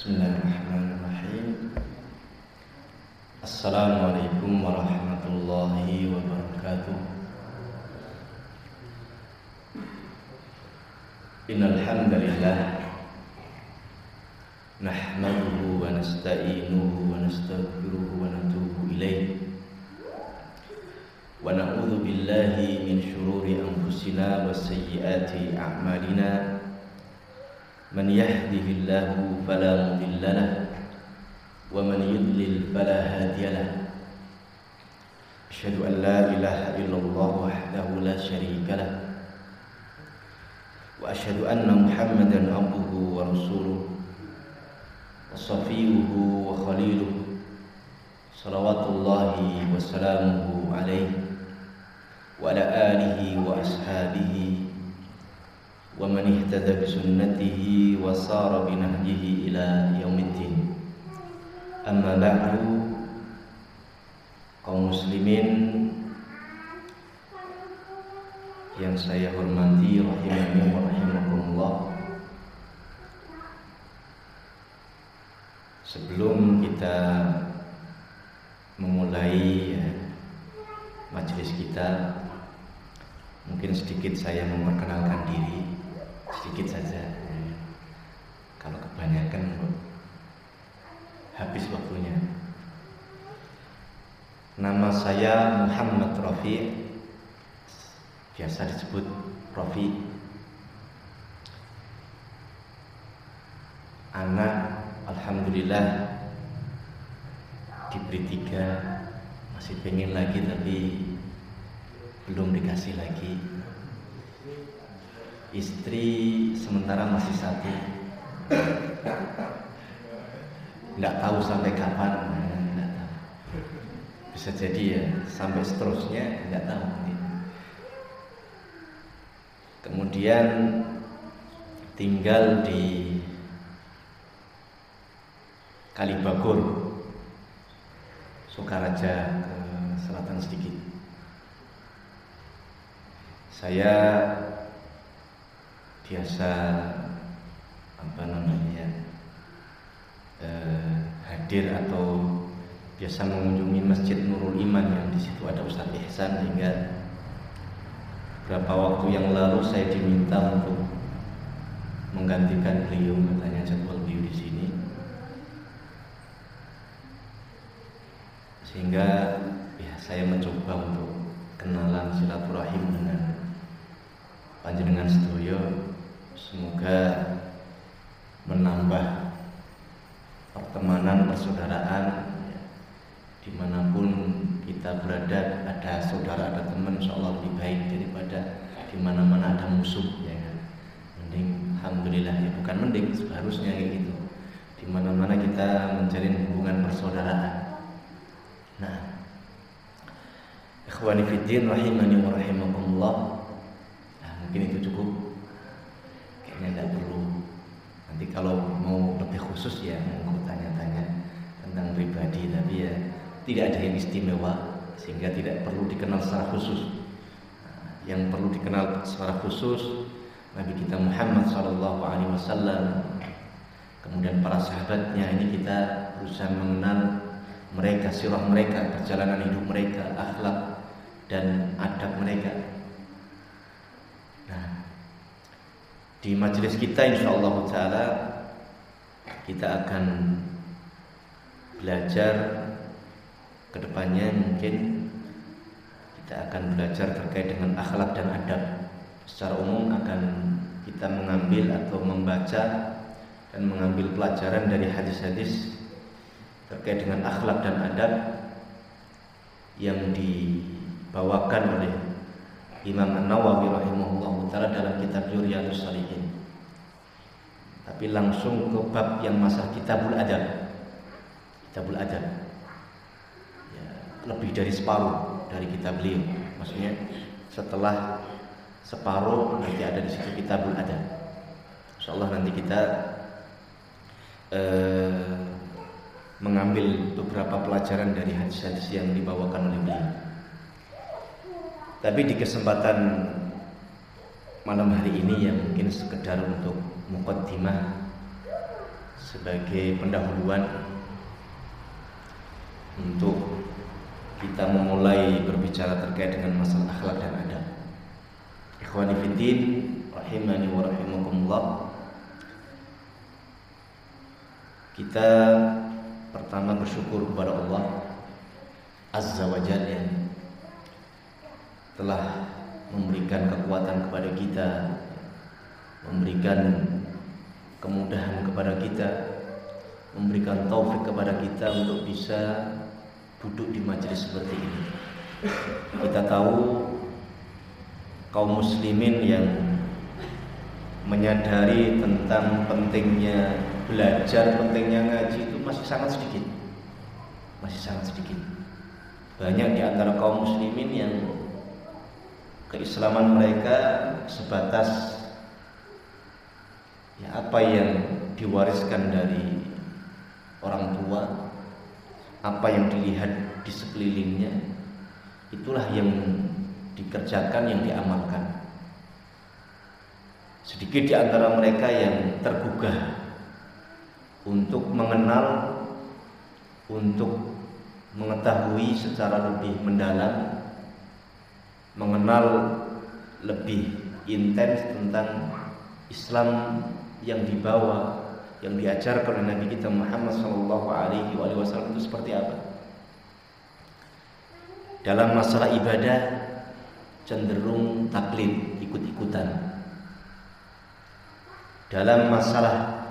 Bismillahirrahmanirrahim. Assalamualaikum warahmatullahi wabarakatuh. Innal hamdalillah nahmaduhu wa nasta'inuhu wa nastaghfiruhu wa natubu ilayh. Wa na'udzu billahi min shururi anfusina wa sayyiati a'malina من يهده الله فلا مضل له ومن يضلل فلا هادي له. أشهد أن لا إله إلا الله وحده لا شريك له وأشهد أن محمدا عبده ورسوله وصفيه وخليله صلوات الله وسلامه عليه وعلى آله وأصحابه ومن اهتدى بسنته وصار بنهجه إلى يوم الدين أما بعد kaum muslimin yang saya hormati rahimahnya wa rahimakumullah sebelum kita memulai ya, majelis kita mungkin sedikit saya memperkenalkan diri sedikit saja. Kalau kebanyakan habis waktunya. Nama saya Muhammad Rafi. Biasa disebut Rafi. Anak Alhamdulillah diberi tiga. Masih pengen lagi tapi belum dikasih lagi istri sementara masih satu. Nggak tahu sampai kapan nggak tahu. Bisa jadi ya sampai seterusnya nggak tahu. Kemudian tinggal di Kalibagur Sukaraja ke selatan sedikit. Saya biasa apa namanya eh, hadir atau biasa mengunjungi Masjid Nurul Iman yang di situ ada Ustadz Ihsan hingga beberapa waktu yang lalu saya diminta untuk menggantikan beliau katanya jadwal beliau di sini. Sehingga ya saya mencoba untuk kenalan silaturahim dengan panjenengan sedoyo Semoga menambah pertemanan persaudaraan. Di mana pun kita berada ada saudara ada teman insya lebih baik daripada di mana-mana ada musuh ya kan? Mending alhamdulillah ya. Bukan mending seharusnya kayak gitu. Di mana-mana kita menjalin hubungan persaudaraan. Nah ikhwani fiddin rahimani wa rahimakumullah. Nah, mungkin itu cukup kayaknya tidak perlu nanti kalau mau lebih khusus ya mau tanya-tanya tentang pribadi tapi ya tidak ada yang istimewa sehingga tidak perlu dikenal secara khusus. Nah, yang perlu dikenal secara khusus Nabi kita Muhammad Sallallahu Alaihi Wasallam kemudian para sahabatnya ini kita berusaha mengenal mereka sirah mereka perjalanan hidup mereka akhlak dan adab mereka di majelis kita insya Allah taala kita akan belajar ke depannya mungkin. Kita akan belajar terkait dengan akhlak dan adab. Secara umum akan kita mengambil atau membaca dan mengambil pelajaran dari hadis-hadis terkait dengan akhlak dan adab yang dibawakan oleh Imam An-Nawawi rahimahullah taala dalam kitab Riyadhus Shalihin. Tapi langsung ke bab yang masa Kitabul Adab. Kitabul Adab. Ya, lebih dari separuh dari kitab beliau. Maksudnya setelah separuh nanti ada di situ Kitabul Adab. Insyaallah nanti kita eh, mengambil beberapa pelajaran dari hadis-hadis yang dibawakan oleh beliau. Tapi di kesempatan malam hari ini yang mungkin sekedar untuk mukaddimah sebagai pendahuluan untuk kita memulai berbicara terkait dengan masalah akhlak dan adab. Ikhwani fiddin, rahimani wa rahimakumullah. Kita pertama bersyukur kepada Allah Azza wa Jalla telah memberikan kekuatan kepada kita, memberikan kemudahan kepada kita, memberikan taufik kepada kita untuk bisa duduk di majelis seperti ini. Kita tahu kaum muslimin yang menyadari tentang pentingnya belajar, pentingnya ngaji itu masih sangat sedikit. Masih sangat sedikit. Banyak di antara kaum muslimin yang keislaman mereka sebatas ya apa yang diwariskan dari orang tua, apa yang dilihat di sekelilingnya, itulah yang dikerjakan, yang diamalkan. Sedikit di antara mereka yang tergugah untuk mengenal, untuk mengetahui secara lebih mendalam, mengenal lebih intens tentang Islam yang dibawa yang diajarkan oleh Nabi kita Muhammad Shallallahu Alaihi Wasallam itu seperti apa? Dalam masalah ibadah cenderung taklid, ikut-ikutan. Dalam masalah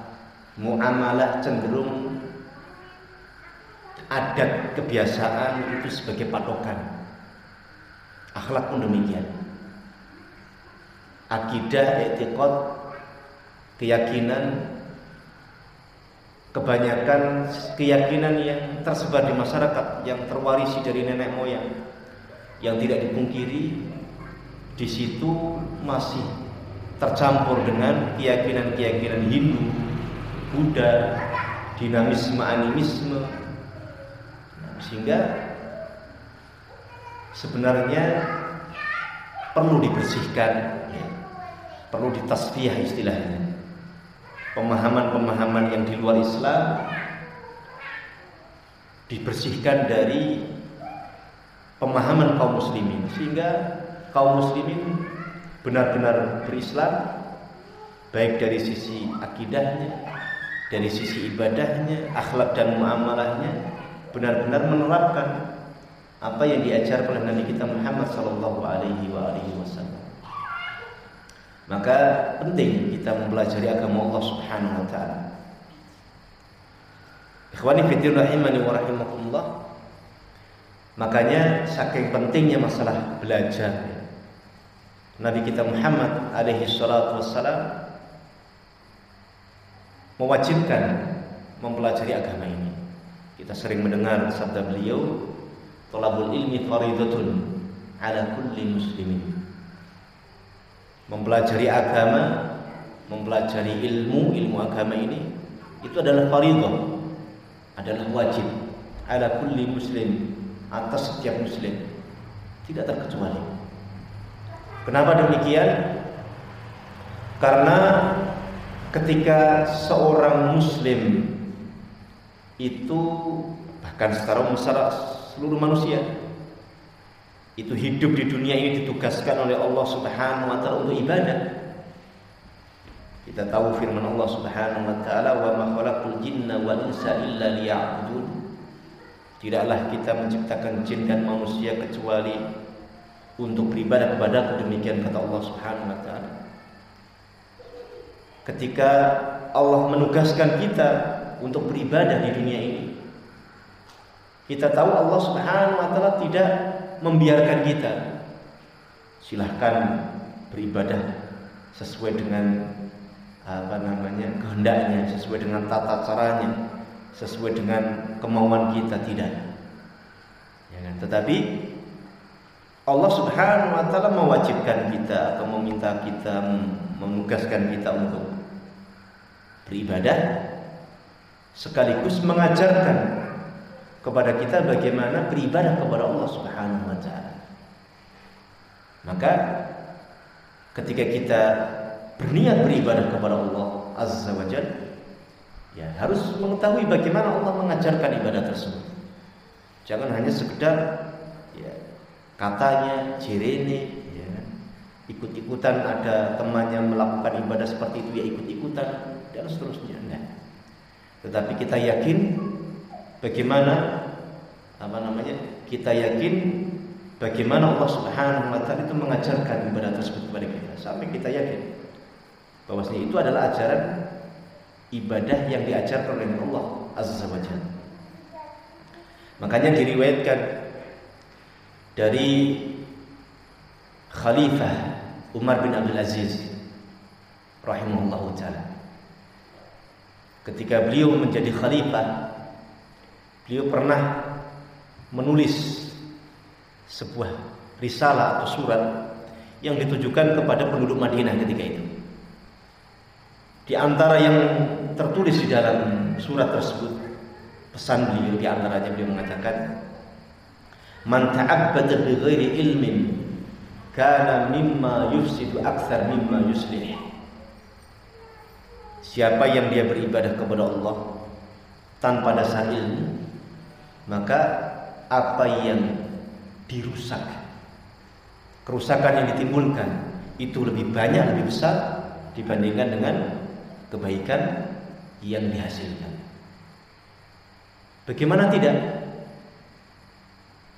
muamalah cenderung adat kebiasaan itu sebagai patokan. Akhlak pun demikian. Akidah, etikot, keyakinan kebanyakan keyakinan yang tersebar di masyarakat yang terwarisi dari nenek moyang yang tidak dipungkiri di situ masih tercampur dengan keyakinan-keyakinan Hindu, Buddha, dinamisme animisme nah, sehingga sebenarnya perlu dibersihkan ya, perlu ditasfiyah istilahnya. Pemahaman-pemahaman yang di luar Islam dibersihkan dari pemahaman kaum muslimin. Sehingga kaum muslimin benar-benar berislam baik dari sisi akidahnya, dari sisi ibadahnya, akhlak dan muamalahnya benar-benar menerapkan apa yang diajarkan oleh Nabi kita Muhammad sallallahu alaihi wasallam. Maka penting kita mempelajari agama Allah Subhanahu wa taala. Ikhwani fillah rahimani wa rahimakumullah. Makanya saking pentingnya masalah belajar. Nabi kita Muhammad alaihi salatu wassalam mewajibkan mempelajari agama ini. Kita sering mendengar sabda beliau, "Thalabul ilmi faridatun ala kulli muslimin." mempelajari agama, mempelajari ilmu, ilmu agama ini itu adalah fardhu, adalah wajib ala kulli muslim atas setiap muslim tidak terkecuali. Kenapa demikian? Karena ketika seorang muslim itu bahkan secara umum seluruh manusia itu hidup di dunia ini ditugaskan oleh Allah Subhanahu wa taala untuk ibadah. Kita tahu firman Allah Subhanahu wa taala wa ma khalaqul jinna wal insa illa liya'budun. Tidaklah kita menciptakan jin dan manusia kecuali untuk beribadah kepada demikian kata Allah Subhanahu wa taala. Ketika Allah menugaskan kita untuk beribadah di dunia ini, kita tahu Allah Subhanahu wa taala tidak membiarkan kita. Silahkan beribadah sesuai dengan apa namanya kehendaknya, sesuai dengan tata caranya, sesuai dengan kemauan kita tidak. Ya kan? Tetapi Allah Subhanahu wa taala mewajibkan kita atau meminta kita menugaskan kita untuk beribadah sekaligus mengajarkan kepada kita bagaimana beribadah kepada Allah Subhanahu wa taala. Maka ketika kita berniat beribadah kepada Allah Azza wa Jalla, Ya, harus mengetahui bagaimana Allah mengajarkan ibadah tersebut. Jangan hanya sekedar ya, katanya jirene ya, ikut-ikutan ada temannya melakukan ibadah seperti itu ya ikut-ikutan dan seterusnya enggak. Tetapi kita yakin bagaimana apa namanya? Kita yakin bagaimana Allah Subhanahu wa taala itu mengajarkan ibadah tersebut kepada kita sampai kita yakin bahwasanya itu adalah ajaran ibadah yang diajarkan oleh Allah Azza wa Jalla. Makanya diriwayatkan dari Khalifah Umar bin Abdul Aziz rahimahullah taala. Ketika beliau menjadi khalifah, beliau pernah menulis sebuah risalah atau surat yang ditujukan kepada penduduk Madinah ketika itu. Di antara yang tertulis di dalam surat tersebut pesan beliau di antaranya beliau mengatakan man ta'abbada bi ghairi ilmin kana mimma yufsidu akthar mimma yuslih siapa yang dia beribadah kepada Allah tanpa dasar ilmu maka apa yang dirusak kerusakan yang ditimbulkan itu lebih banyak lebih besar dibandingkan dengan kebaikan yang dihasilkan. Bagaimana tidak?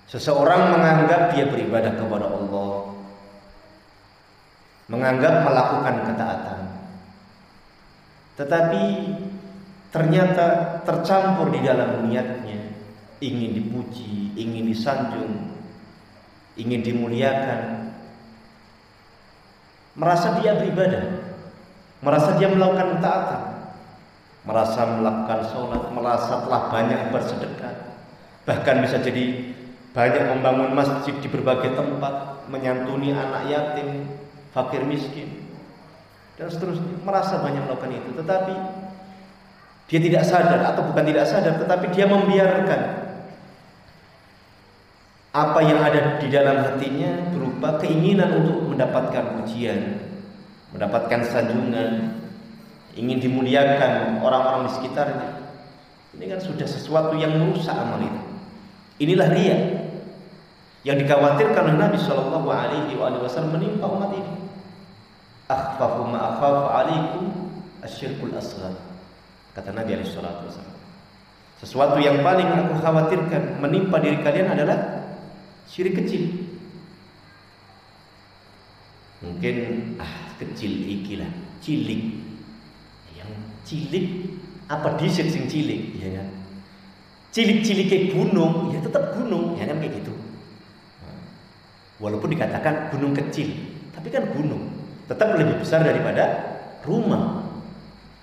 Seseorang menganggap dia beribadah kepada Allah, menganggap melakukan ketaatan, tetapi ternyata tercampur di dalam niatnya ingin dipuji, ingin disanjung, ingin dimuliakan, merasa dia beribadah, merasa dia melakukan taatan, merasa melakukan sholat, merasa telah banyak bersedekah, bahkan bisa jadi banyak membangun masjid di berbagai tempat, menyantuni anak yatim, fakir miskin, dan seterusnya. Merasa banyak melakukan itu, tetapi dia tidak sadar atau bukan tidak sadar, tetapi dia membiarkan apa yang ada di dalam hatinya berupa keinginan untuk mendapatkan pujian, mendapatkan sanjungan, ingin dimuliakan orang-orang di sekitarnya. Ini kan sudah sesuatu yang merusak amal itu. Inilah dia yang dikhawatirkan oleh Nabi Shallallahu Alaihi Wasallam menimpa umat ini. Akhfafu ma akhafu alaikum asyirkul asghar. Kata Nabi Alaihi Wasallam. Sesuatu yang paling aku khawatirkan menimpa diri kalian adalah syirik kecil. Mungkin ah kecil ikilah, cilik. Yang cilik apa disik sing cilik, ya kan? Cilik-cilik kayak gunung, ya tetap gunung, ya kan kayak gitu. Walaupun dikatakan gunung kecil, tapi kan gunung tetap lebih besar daripada rumah.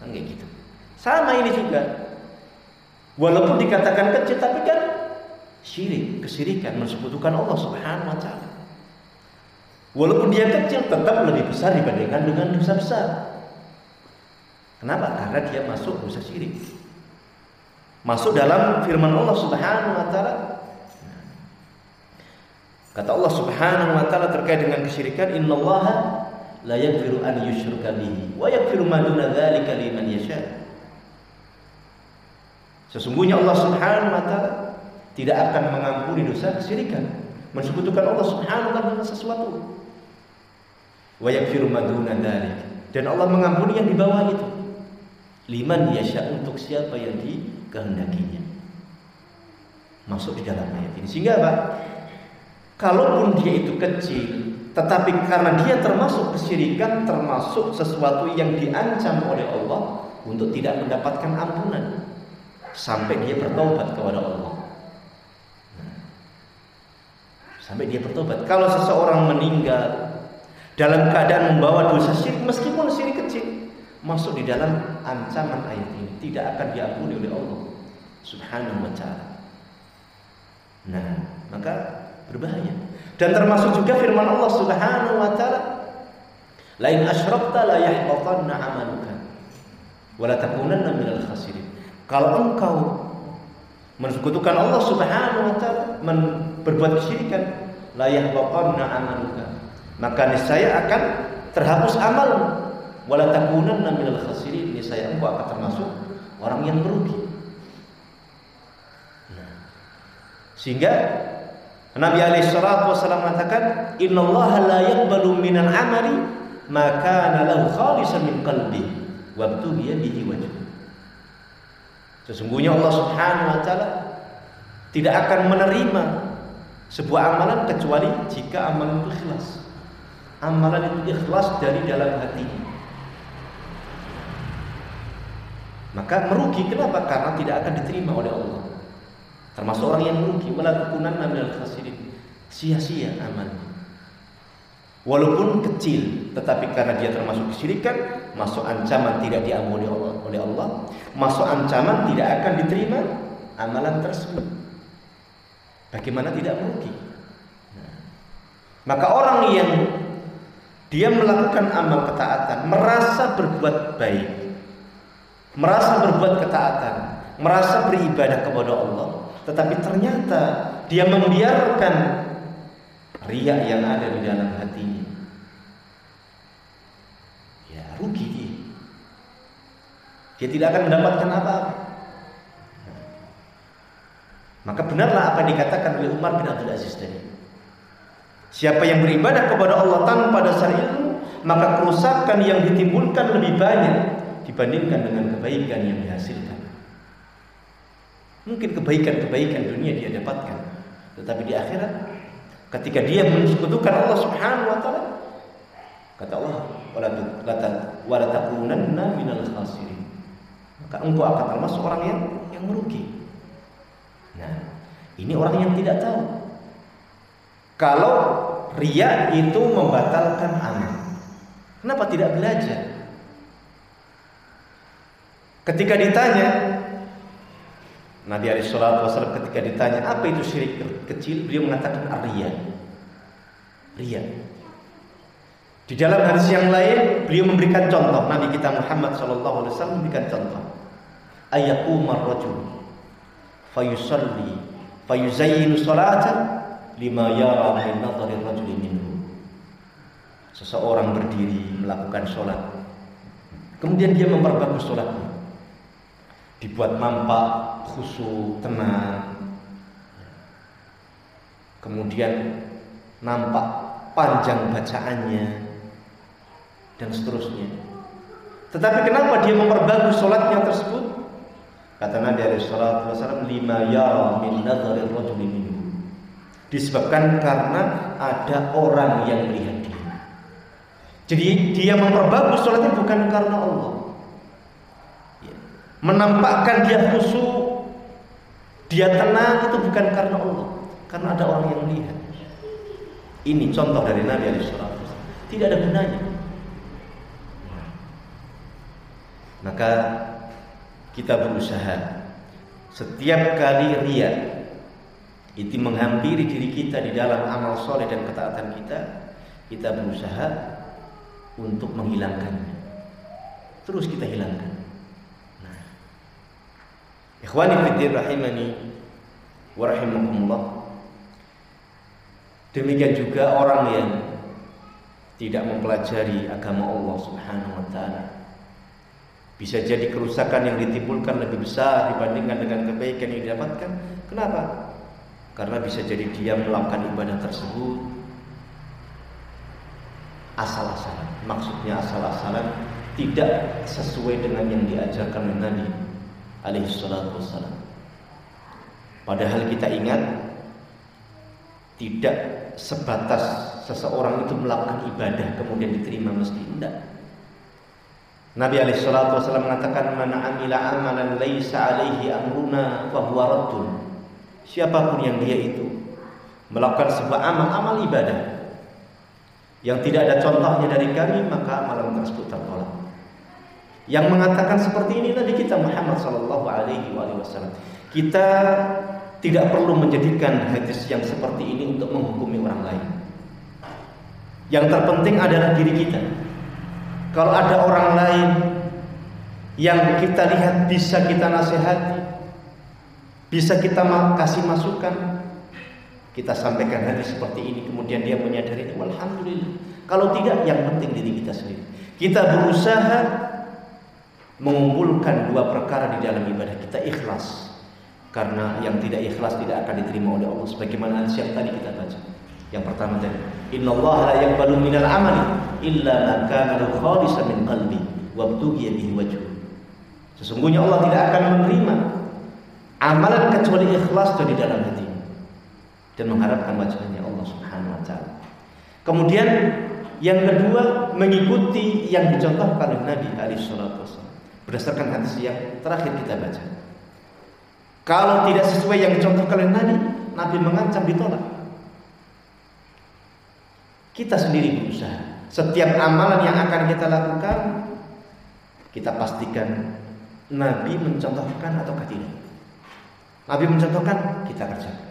Kan kayak gitu. Sama ini juga. Walaupun dikatakan kecil tapi kan syirik, kesirikan mensekutukan Allah Subhanahu wa taala. Walaupun dia kecil tetap lebih besar dibandingkan dengan dosa besar. Kenapa? Karena dia masuk dosa syirik. Masuk dalam firman Allah Subhanahu wa taala. Kata Allah Subhanahu wa taala terkait dengan kesyirikan, "Innallaha la yaghfiru an yushraka bihi wa yaghfiru ma duna dzalika liman yasha." Sesungguhnya Allah Subhanahu wa taala tidak akan mengampuni dosa kesyirikan, mensekutukan Allah Subhanahu wa taala sesuatu. Wa yaghfiru ma duna Dan Allah mengampuni yang di bawah itu. Liman yasha untuk siapa yang dikehendakinya. Masuk di dalam ayat ini. Sehingga apa? Kalaupun dia itu kecil, tetapi karena dia termasuk kesyirikan, termasuk sesuatu yang diancam oleh Allah untuk tidak mendapatkan ampunan sampai dia bertobat kepada Allah. Sampai dia bertobat. Kalau seseorang meninggal dalam keadaan membawa dosa syirik meskipun syirik kecil masuk di dalam ancaman ayat ini tidak akan diampuni oleh Allah Subhanahu wa taala. Nah, maka berbahaya. Dan termasuk juga firman Allah Subhanahu wa taala, "Lain asyrakta la yahbatanna 'amaluka wa la takunanna minal khasirin." Kalau engkau mensekutukan Allah Subhanahu wa taala, berbuat kesyirikan, la yahbatanna 'amaluka. Maka niscaya akan terhapus amal wala takunanna minal khasirin niscaya engkau akan termasuk orang yang merugi. Nah, sehingga Nabi alaihi salatu wasallam mengatakan, "Innallaha la yaqbalu minal amali ma kana lahu khalisan min qalbi wa bihi wajh." Sesungguhnya Allah Subhanahu wa taala tidak akan menerima sebuah amalan kecuali jika amalan itu ikhlas. Amalan itu ikhlas dari dalam hatinya. Maka merugi kenapa? Karena tidak akan diterima oleh Allah. Termasuk orang yang merugi melakukan minal khasirin. Sia-sia amalnya. Walaupun kecil, tetapi karena dia termasuk kesyirikan, masuk ancaman tidak diampuni oleh Allah, masuk ancaman tidak akan diterima amalan tersebut. Bagaimana tidak merugi? Maka orang yang dia melakukan amal ketaatan, merasa berbuat baik, merasa berbuat ketaatan, merasa beribadah kepada Allah, tetapi ternyata dia membiarkan riak yang ada di dalam hatinya. Ya rugi dia. Dia tidak akan mendapatkan apa-apa. Maka benarlah apa yang dikatakan oleh Umar bin Abdul Aziz tadi. Siapa yang beribadah kepada Allah tanpa dasar ilmu, maka kerusakan yang ditimbulkan lebih banyak dibandingkan dengan kebaikan yang dihasilkan. Mungkin kebaikan-kebaikan dunia dia dapatkan, tetapi di akhirat ketika dia mensekutukan Allah Subhanahu wa taala kata Allah wala minal khasirin. Maka engkau akan termasuk orang yang yang merugi. Nah, ini orang yang tidak tahu. Kalau ria itu membatalkan amal. Kenapa tidak belajar? Ketika ditanya, Nabi alaihi wasallam ketika ditanya apa itu syirik kecil, beliau mengatakan arya. Ria. Di dalam hadis yang lain, beliau memberikan contoh. Nabi kita Muhammad sallallahu alaihi wasallam memberikan contoh. Ayaqumar rajul fayusalli fayuzayyinu salata lima yara min nadhari rajuli minhu. Seseorang berdiri melakukan sholat. Kemudian dia memperbagus sholatnya dibuat nampak khusyuk, tenang. Kemudian nampak panjang bacaannya dan seterusnya. Tetapi kenapa dia memperbagus sholatnya tersebut? Kata Nabi alaihi salatu wasallam lima ya min nadhari rajuli minhu. Disebabkan karena ada orang yang melihat dia. Jadi dia memperbagus sholatnya bukan karena Allah menampakkan dia khusyuk, dia tenang itu bukan karena Allah, karena ada orang yang melihat. Ini contoh dari Nabi Alaihissalam. Tidak ada gunanya. Maka kita berusaha setiap kali ria itu menghampiri diri kita di dalam amal soleh dan ketaatan kita, kita berusaha untuk menghilangkannya. Terus kita hilangkan. Ikhwani fiddin rahimani wa rahimakumullah. Demikian juga orang yang tidak mempelajari agama Allah Subhanahu wa taala. Bisa jadi kerusakan yang ditimbulkan lebih besar dibandingkan dengan kebaikan yang didapatkan. Kenapa? Karena bisa jadi dia melakukan ibadah tersebut asal-asalan. Maksudnya asal-asalan tidak sesuai dengan yang diajarkan Nabi alaihi salatu wassalam. Padahal kita ingat tidak sebatas seseorang itu melakukan ibadah kemudian diterima mesti tidak. Nabi alaihi salatu wasallam mengatakan man amila amalan laisa alaihi amruna fa huwa raddun. Siapa pun yang dia itu melakukan sebuah amal-amal ibadah yang tidak ada contohnya dari kami maka amalan tersebut tertolak. Yang mengatakan seperti ini Nabi kita Muhammad Sallallahu Alaihi Wasallam. Kita tidak perlu menjadikan hadis yang seperti ini untuk menghukumi orang lain. Yang terpenting adalah diri kita. Kalau ada orang lain yang kita lihat bisa kita nasihati, bisa kita kasih masukan, kita sampaikan hadis seperti ini, kemudian dia menyadari, alhamdulillah. Kalau tidak, yang penting diri kita sendiri. Kita berusaha mengumpulkan dua perkara di dalam ibadah kita ikhlas karena yang tidak ikhlas tidak akan diterima oleh Allah sebagaimana yang tadi kita baca yang pertama tadi innallaha la yaqbalu minal amali illa ma kana khalisan min qalbi wa bihi wajhu sesungguhnya Allah tidak akan menerima amalan kecuali ikhlas dari dalam hati dan mengharapkan wajahnya Allah Subhanahu wa taala kemudian yang kedua mengikuti yang dicontohkan oleh Nabi alaihi salatu berdasarkan hadis yang terakhir kita baca. Kalau tidak sesuai yang dicontohkan oleh Nabi, Nabi mengancam ditolak. Kita sendiri berusaha. Setiap amalan yang akan kita lakukan, kita pastikan Nabi mencontohkan atau tidak. Nabi mencontohkan, kita kerjakan.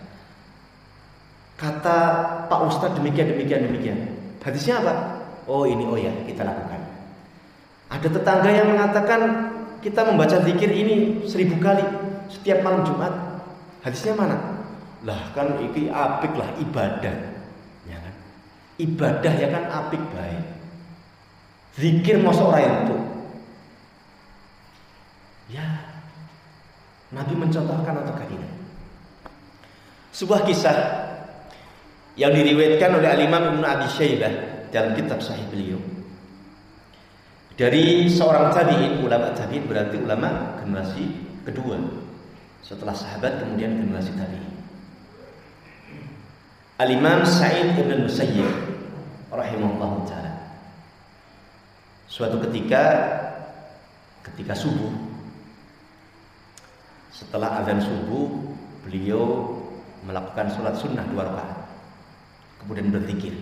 Kata Pak Ustadz demikian, demikian, demikian. Hadisnya apa? Oh ini, oh ya, kita lakukan. Ada tetangga yang mengatakan kita membaca zikir ini seribu kali setiap malam Jumat. Hadisnya mana? Lah kan iki apik lah ibadah. Ibadah ya kan apik baik. Zikir mau seorang itu. Ya. Nabi mencontohkan atau tidak? Sebuah kisah yang diriwayatkan oleh Al-Imam Ibnu Abi Syaibah dalam kitab Sahih beliau dari seorang tabi'in, ulama tabi'in berarti ulama generasi kedua. Setelah sahabat kemudian generasi tabi'in. Al-Imam Sa'id bin Musayyib rahimahullah taala. Suatu ketika ketika subuh setelah azan subuh beliau melakukan sholat sunnah dua rakaat kemudian berzikir.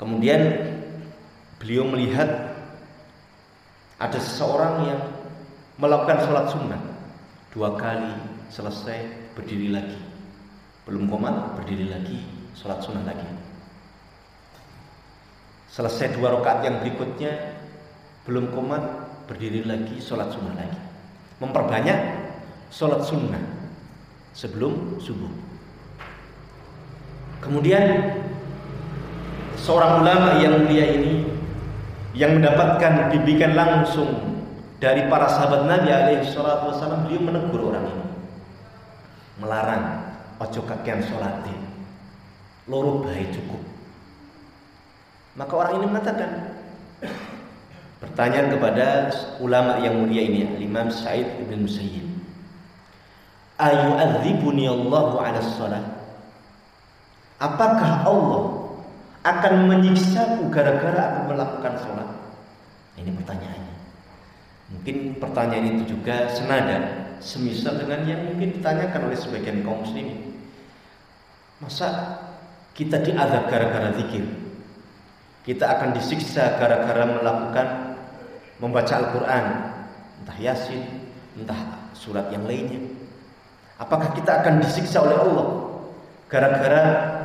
Kemudian beliau melihat ada seseorang yang melakukan sholat sunnah. Dua kali selesai berdiri lagi belum komat berdiri lagi sholat sunnah lagi. Selesai dua rakaat yang berikutnya belum komat berdiri lagi sholat sunnah lagi. Memperbanyak sholat sunnah sebelum subuh. Kemudian seorang ulama yang mulia ini yang mendapatkan bimbingan langsung dari para sahabat Nabi alaihi salatu wasallam beliau menegur orang ini melarang ojo kakean sholat loro baik cukup maka orang ini mengatakan pertanyaan kepada ulama yang mulia ini Imam Sa'id bin Musayyib ayu adzibuni Allahu ala sholat apakah Allah akan menyiksaku gara-gara aku melakukan sholat? Ini pertanyaannya. Mungkin pertanyaan itu juga senada, semisal dengan yang mungkin ditanyakan oleh sebagian kaum muslimin. Masa kita diadab gara-gara zikir? Kita akan disiksa gara-gara melakukan membaca Al-Quran, entah Yasin, entah surat yang lainnya. Apakah kita akan disiksa oleh Allah gara-gara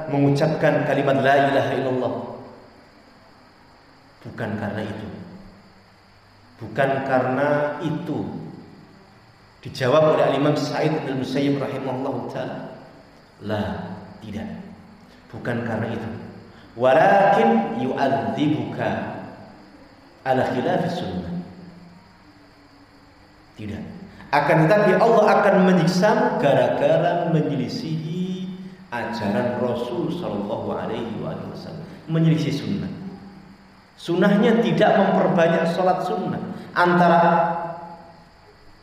mengucapkan kalimat la ilaha illallah bukan karena itu bukan karena itu dijawab oleh Imam Sa'id bin Musayyib rahimahullah taala la tidak bukan karena itu walakin yu'adzibuka ala khilaf sunnah tidak akan tetapi Allah akan menyiksa gara-gara menyelisihi ajaran Rasul Shallallahu Alaihi Wasallam menyelisih sunnah. Sunnahnya tidak memperbanyak sholat sunnah antara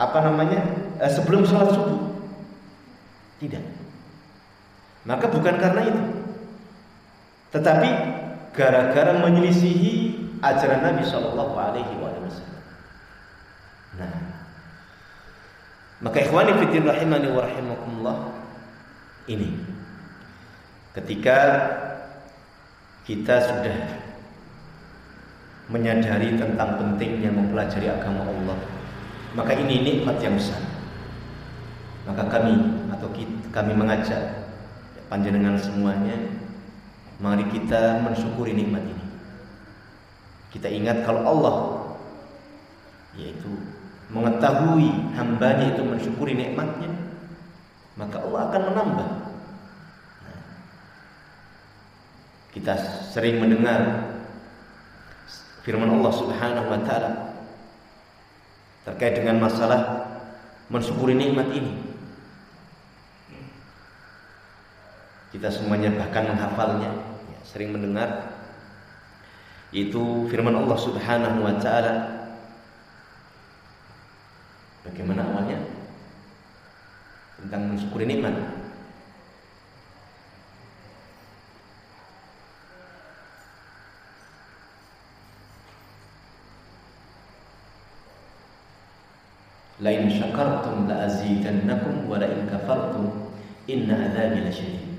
apa namanya eh, sebelum sholat subuh. Tidak. Maka bukan karena itu, tetapi gara-gara menyelisihi ajaran Nabi Shallallahu Alaihi Wasallam. Nah, maka ikhwani fitin rahimani wa rahimakumullah ini Ketika kita sudah menyadari tentang pentingnya mempelajari agama Allah, maka ini nikmat yang besar. Maka kami atau kita, kami mengajak panjenengan semuanya, mari kita mensyukuri nikmat ini. Kita ingat kalau Allah yaitu mengetahui hambanya itu mensyukuri nikmatnya, maka Allah akan menambah Kita sering mendengar firman Allah Subhanahu wa taala terkait dengan masalah mensyukuri nikmat ini. Kita semuanya bahkan menghafalnya, ya, sering mendengar itu firman Allah Subhanahu wa taala. Bagaimana awalnya? Tentang mensyukuri nikmat. Lain syakartum la azidannakum wa la in kafartum inna adzabi lasyadid.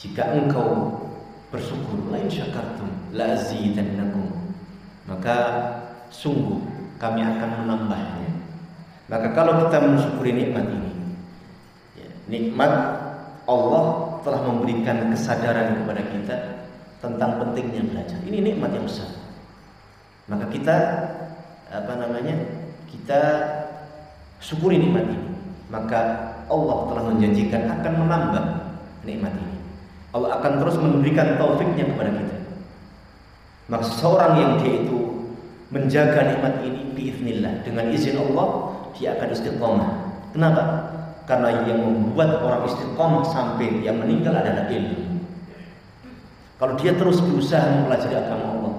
Jika engkau bersyukur, lain syakartum la azidannakum. Maka sungguh kami akan menambahnya. Maka kalau kita mensyukuri nikmat ini, ya, nikmat Allah telah memberikan kesadaran kepada kita tentang pentingnya belajar. Ini nikmat yang besar. Maka kita apa namanya kita syukuri nikmat ini maka Allah telah menjanjikan akan menambah nikmat ini Allah akan terus memberikan taufiknya kepada kita. Maka seorang yang dia itu menjaga nikmat ini biiznillah dengan izin Allah dia akan istiqomah. Kenapa? Karena yang membuat orang istiqomah sampai yang meninggal adalah ilmu. Kalau dia terus berusaha mempelajari agama Allah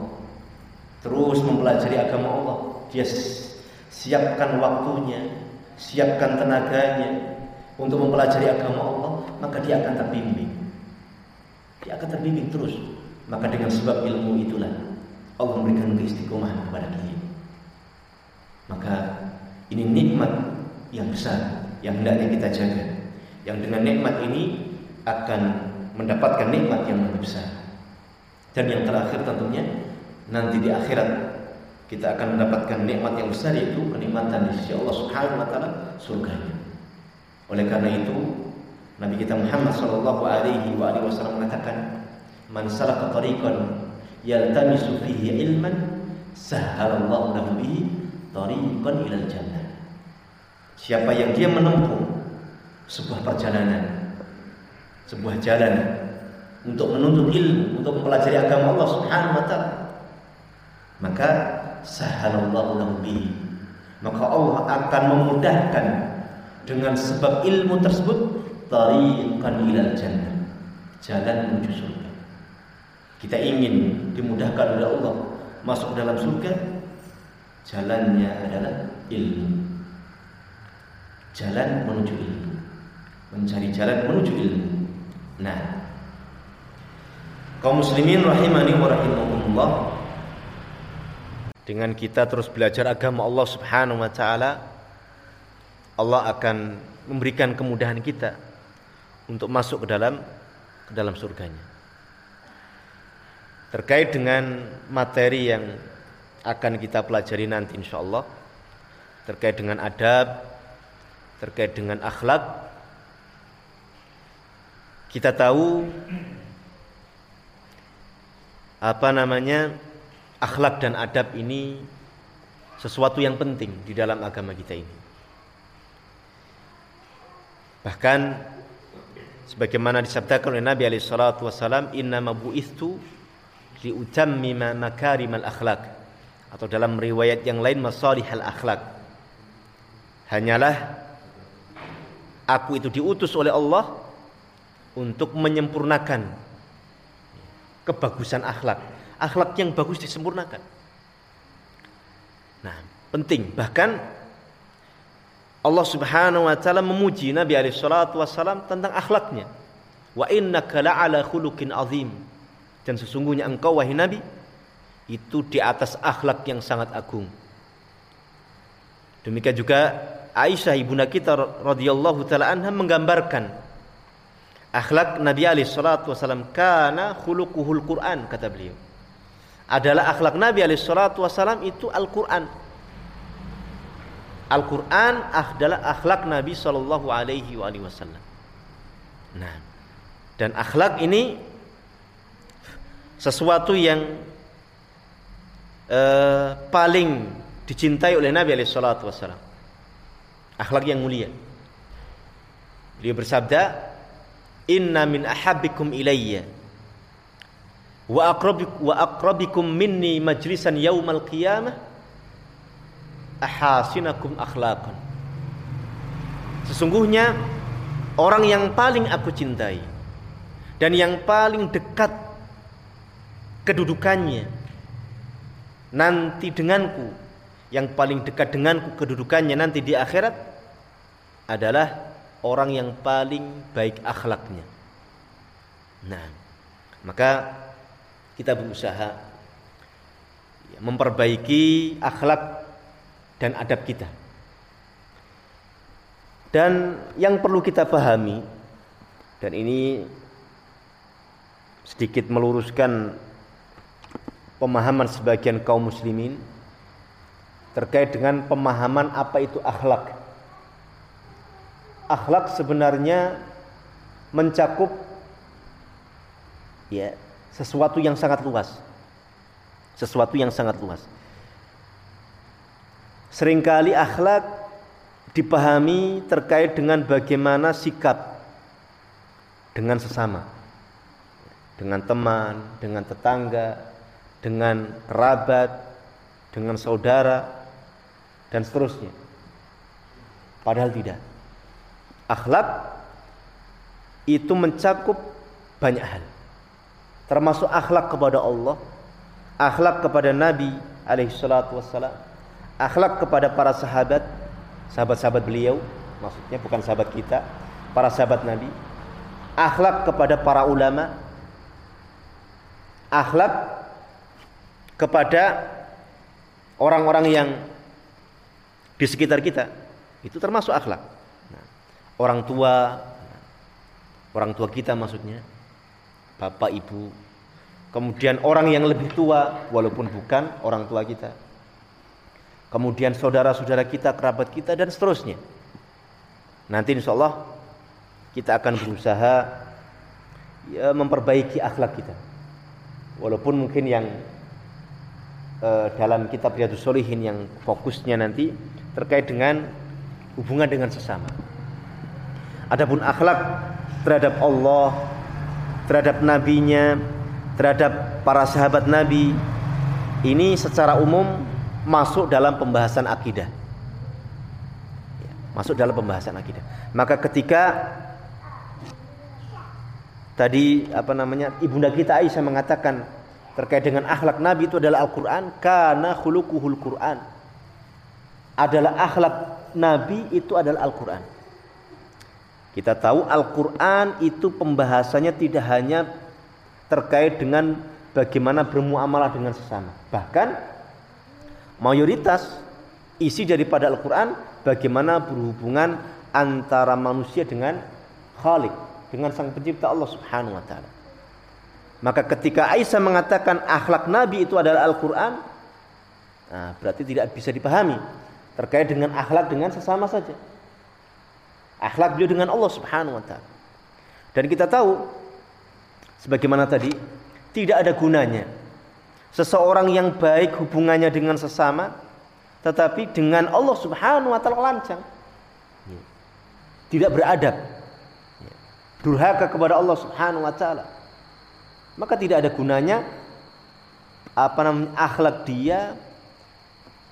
terus mempelajari agama Allah dia siapkan waktunya, siapkan tenaganya untuk mempelajari agama Allah, maka dia akan terbimbing. Dia akan terbimbing terus. Maka dengan sebab ilmu itulah Allah memberikan keistiqomahan kepada dia. Maka ini nikmat yang besar yang hendaknya kita jaga. Yang dengan nikmat ini akan mendapatkan nikmat yang lebih besar. Dan yang terakhir tentunya nanti di akhirat kita akan mendapatkan nikmat yang besar yaitu kenikmatan di sisi Allah Subhanahu wa taala surganya. Oleh karena itu Nabi kita Muhammad sallallahu alaihi wa alihi wasallam mengatakan man salaka tariqan yaltamisu fihi ilman sahhalallahu lahu bihi tariqan ilal jannah. Siapa yang dia menempuh sebuah perjalanan sebuah jalan untuk menuntut ilmu, untuk mempelajari agama Allah Subhanahu wa taala, maka sahalallahu lahu Maka Allah akan memudahkan dengan sebab ilmu tersebut tariqan ilal jannah. Jalan menuju surga. Kita ingin dimudahkan oleh Allah masuk dalam surga, jalannya adalah ilmu. Jalan menuju ilmu. Mencari jalan menuju ilmu. Nah, kaum muslimin rahimani wa rahimakumullah dengan kita terus belajar agama Allah Subhanahu wa taala Allah akan memberikan kemudahan kita untuk masuk ke dalam ke dalam surganya. Terkait dengan materi yang akan kita pelajari nanti insya Allah terkait dengan adab, terkait dengan akhlak, kita tahu apa namanya akhlak dan adab ini sesuatu yang penting di dalam agama kita ini. Bahkan sebagaimana disabdakan oleh Nabi alaihi salatu wasallam, "Inna ma bu'istu li utammima makarimal akhlak." Atau dalam riwayat yang lain masalihal akhlak. Hanyalah aku itu diutus oleh Allah untuk menyempurnakan kebagusan akhlak akhlak yang bagus disempurnakan. Nah, penting. Bahkan Allah Subhanahu wa taala memuji Nabi alaihi salatu wasallam tentang akhlaknya. Wa innaka la'ala khuluqin azim. Dan sesungguhnya engkau wahai Nabi itu di atas akhlak yang sangat agung. Demikian juga Aisyah ibunda kita radhiyallahu taala anha menggambarkan akhlak Nabi alaihi salatu wasallam kana khuluquhul Quran kata beliau adalah akhlak Nabi alaihi salatu wasallam itu Al-Qur'an. Al-Qur'an adalah akhlak Nabi sallallahu alaihi wasallam. Nah, dan akhlak ini sesuatu yang uh, paling dicintai oleh Nabi alaihi wasallam. Akhlak yang mulia. Beliau bersabda, "Inna min ahabbikum ilayya wa aqrabikum wa aqrabikum minni majlisan yaumal qiyamah ahasinakum akhlaqan. Sesungguhnya orang yang paling aku cintai dan yang paling dekat kedudukannya nanti denganku yang paling dekat denganku kedudukannya nanti di akhirat adalah orang yang paling baik akhlaknya. Nah, maka kita berusaha memperbaiki akhlak dan adab kita. Dan yang perlu kita pahami dan ini sedikit meluruskan pemahaman sebagian kaum muslimin terkait dengan pemahaman apa itu akhlak. Akhlak sebenarnya mencakup ya sesuatu yang sangat luas. Sesuatu yang sangat luas. Seringkali akhlak dipahami terkait dengan bagaimana sikap dengan sesama. Dengan teman, dengan tetangga, dengan kerabat, dengan saudara dan seterusnya. Padahal tidak. Akhlak itu mencakup banyak hal. Termasuk akhlak kepada Allah, akhlak kepada Nabi alaihi salatu wassalam, akhlak kepada para sahabat, sahabat-sahabat beliau, maksudnya bukan sahabat kita, para sahabat Nabi, akhlak kepada para ulama, akhlak kepada orang-orang yang di sekitar kita, itu termasuk akhlak. Nah, orang tua, orang tua kita maksudnya, bapak ibu, kemudian orang yang lebih tua walaupun bukan orang tua kita kemudian saudara-saudara kita, kerabat kita dan seterusnya. Nanti insya Allah kita akan berusaha ya, memperbaiki akhlak kita. Walaupun mungkin yang eh, dalam kitab Riyadus Solihin yang fokusnya nanti terkait dengan hubungan dengan sesama. Adapun akhlak terhadap Allah, terhadap nabinya, terhadap para sahabat nabi ini secara umum masuk dalam pembahasan akidah. Ya, masuk dalam pembahasan akidah. Maka ketika tadi apa namanya ibunda kita Aisyah mengatakan terkait dengan akhlak Nabi itu adalah Al-Qur'an karena khuluquhul Qur'an. Adalah akhlak Nabi itu adalah Al-Qur'an. Kita tahu Al-Qur'an itu pembahasannya tidak hanya terkait dengan bagaimana bermuamalah dengan sesama. Bahkan mayoritas isi daripada Al-Quran bagaimana berhubungan antara manusia dengan Khalik dengan sang pencipta Allah Subhanahu wa taala. Maka ketika Aisyah mengatakan akhlak Nabi itu adalah Al-Quran, nah, berarti tidak bisa dipahami terkait dengan akhlak dengan sesama saja. Akhlak beliau dengan Allah Subhanahu wa taala. Dan kita tahu sebagaimana tadi tidak ada gunanya seseorang yang baik hubungannya dengan sesama tetapi dengan Allah Subhanahu wa taala lancang. Tidak beradab. Durhaka kepada Allah Subhanahu wa taala. Maka tidak ada gunanya apa namanya akhlak dia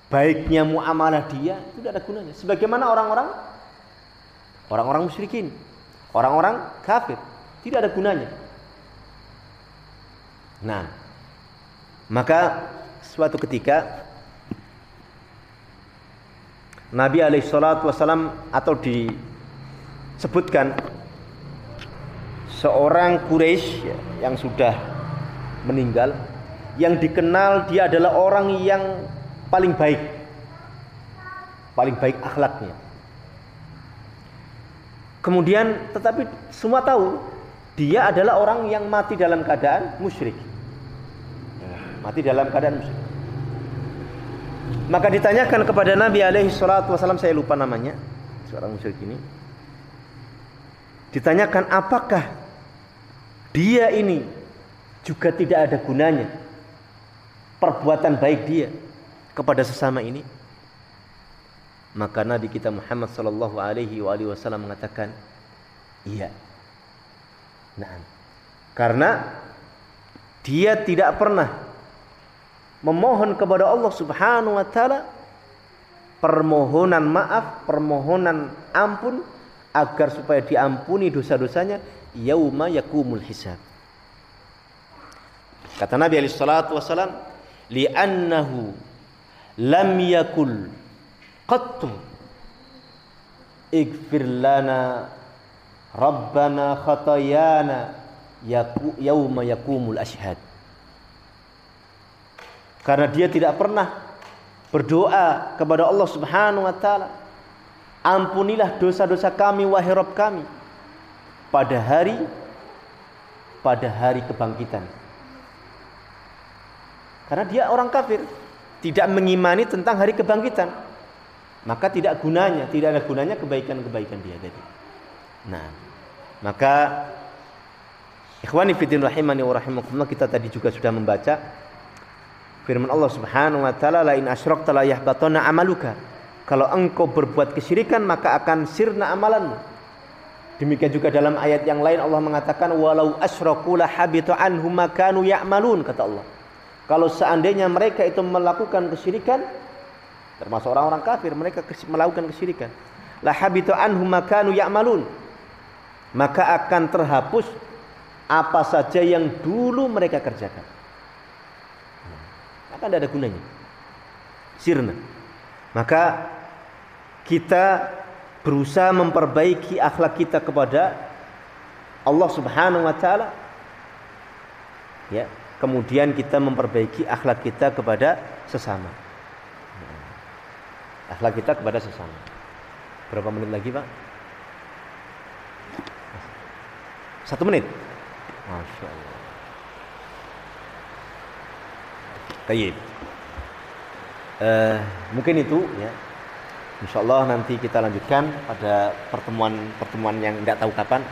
baiknya muamalah dia tidak ada gunanya sebagaimana orang-orang orang-orang musyrikin orang-orang kafir tidak ada gunanya nah maka suatu ketika Nabi alaihissalatu wassalam atau disebutkan seorang Quraisy yang sudah meninggal yang dikenal dia adalah orang yang paling baik paling baik akhlaknya. Kemudian tetapi semua tahu dia adalah orang yang mati dalam keadaan musyrik mati dalam keadaan musyrik. Maka ditanyakan kepada Nabi alaihi salatu wasallam saya lupa namanya, seorang musyrik ini. Ditanyakan apakah dia ini juga tidak ada gunanya perbuatan baik dia kepada sesama ini? Maka Nabi kita Muhammad sallallahu alaihi wasallam mengatakan, iya. Nah, karena dia tidak pernah memohon kepada Allah Subhanahu wa taala permohonan maaf, permohonan ampun agar supaya diampuni dosa-dosanya yauma yakumul hisab. Kata Nabi alaihi salatu wasalam, "Li'annahu lam yakul qattu ighfir lana rabbana khatayana yauma yakumul ashhad." Karena dia tidak pernah berdoa kepada Allah Subhanahu wa taala, ampunilah dosa-dosa kami wahai Rabb kami pada hari pada hari kebangkitan. Karena dia orang kafir, tidak mengimani tentang hari kebangkitan. Maka tidak gunanya, tidak ada gunanya kebaikan-kebaikan dia tadi. Nah, maka ikhwani fiddin rahimani wa rahimakumullah kita tadi juga sudah membaca Firman Allah Subhanahu wa taala la in asyrakta la yahbatana amaluka. Kalau engkau berbuat kesyirikan maka akan sirna amalanmu. Demikian juga dalam ayat yang lain Allah mengatakan walau asyraku la habitu anhum ma kanu ya'malun kata Allah. Kalau seandainya mereka itu melakukan kesyirikan termasuk orang-orang kafir mereka melakukan kesyirikan la habitu anhum ma kanu ya'malun maka akan terhapus apa saja yang dulu mereka kerjakan maka tidak ada gunanya. Sirna. Maka kita berusaha memperbaiki akhlak kita kepada Allah Subhanahu wa taala. Ya, kemudian kita memperbaiki akhlak kita kepada sesama. Akhlak kita kepada sesama. Berapa menit lagi, Pak? Satu menit. Masya Allah. Tayyib. Uh, mungkin itu ya. Insya Allah nanti kita lanjutkan pada pertemuan-pertemuan yang tidak tahu kapan.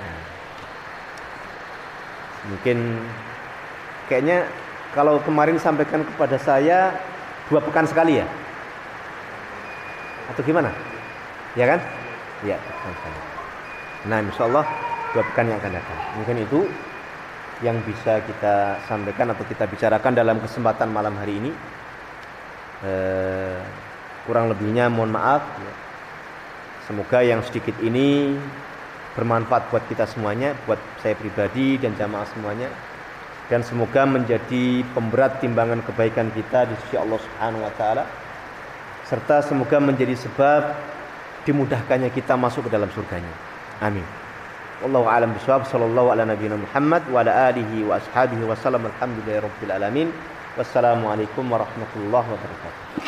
Mungkin kayaknya kalau kemarin sampaikan kepada saya dua pekan sekali ya. Atau gimana? Ya kan? Ya. Nah, insya Allah dua pekan yang akan datang. Mungkin itu yang bisa kita sampaikan atau kita bicarakan dalam kesempatan malam hari ini. Eh, kurang lebihnya mohon maaf. Semoga yang sedikit ini bermanfaat buat kita semuanya, buat saya pribadi dan jamaah semuanya. Dan semoga menjadi pemberat timbangan kebaikan kita di sisi Allah Subhanahu wa taala. Serta semoga menjadi sebab dimudahkannya kita masuk ke dalam surganya. Amin. Wallahu a'lam bishawab. Sallallahu ala nabiyina Muhammad wa ala alihi wa ashabihi wa sallam. Alhamdulillahi rabbil alamin. Wassalamualaikum warahmatullahi wabarakatuh.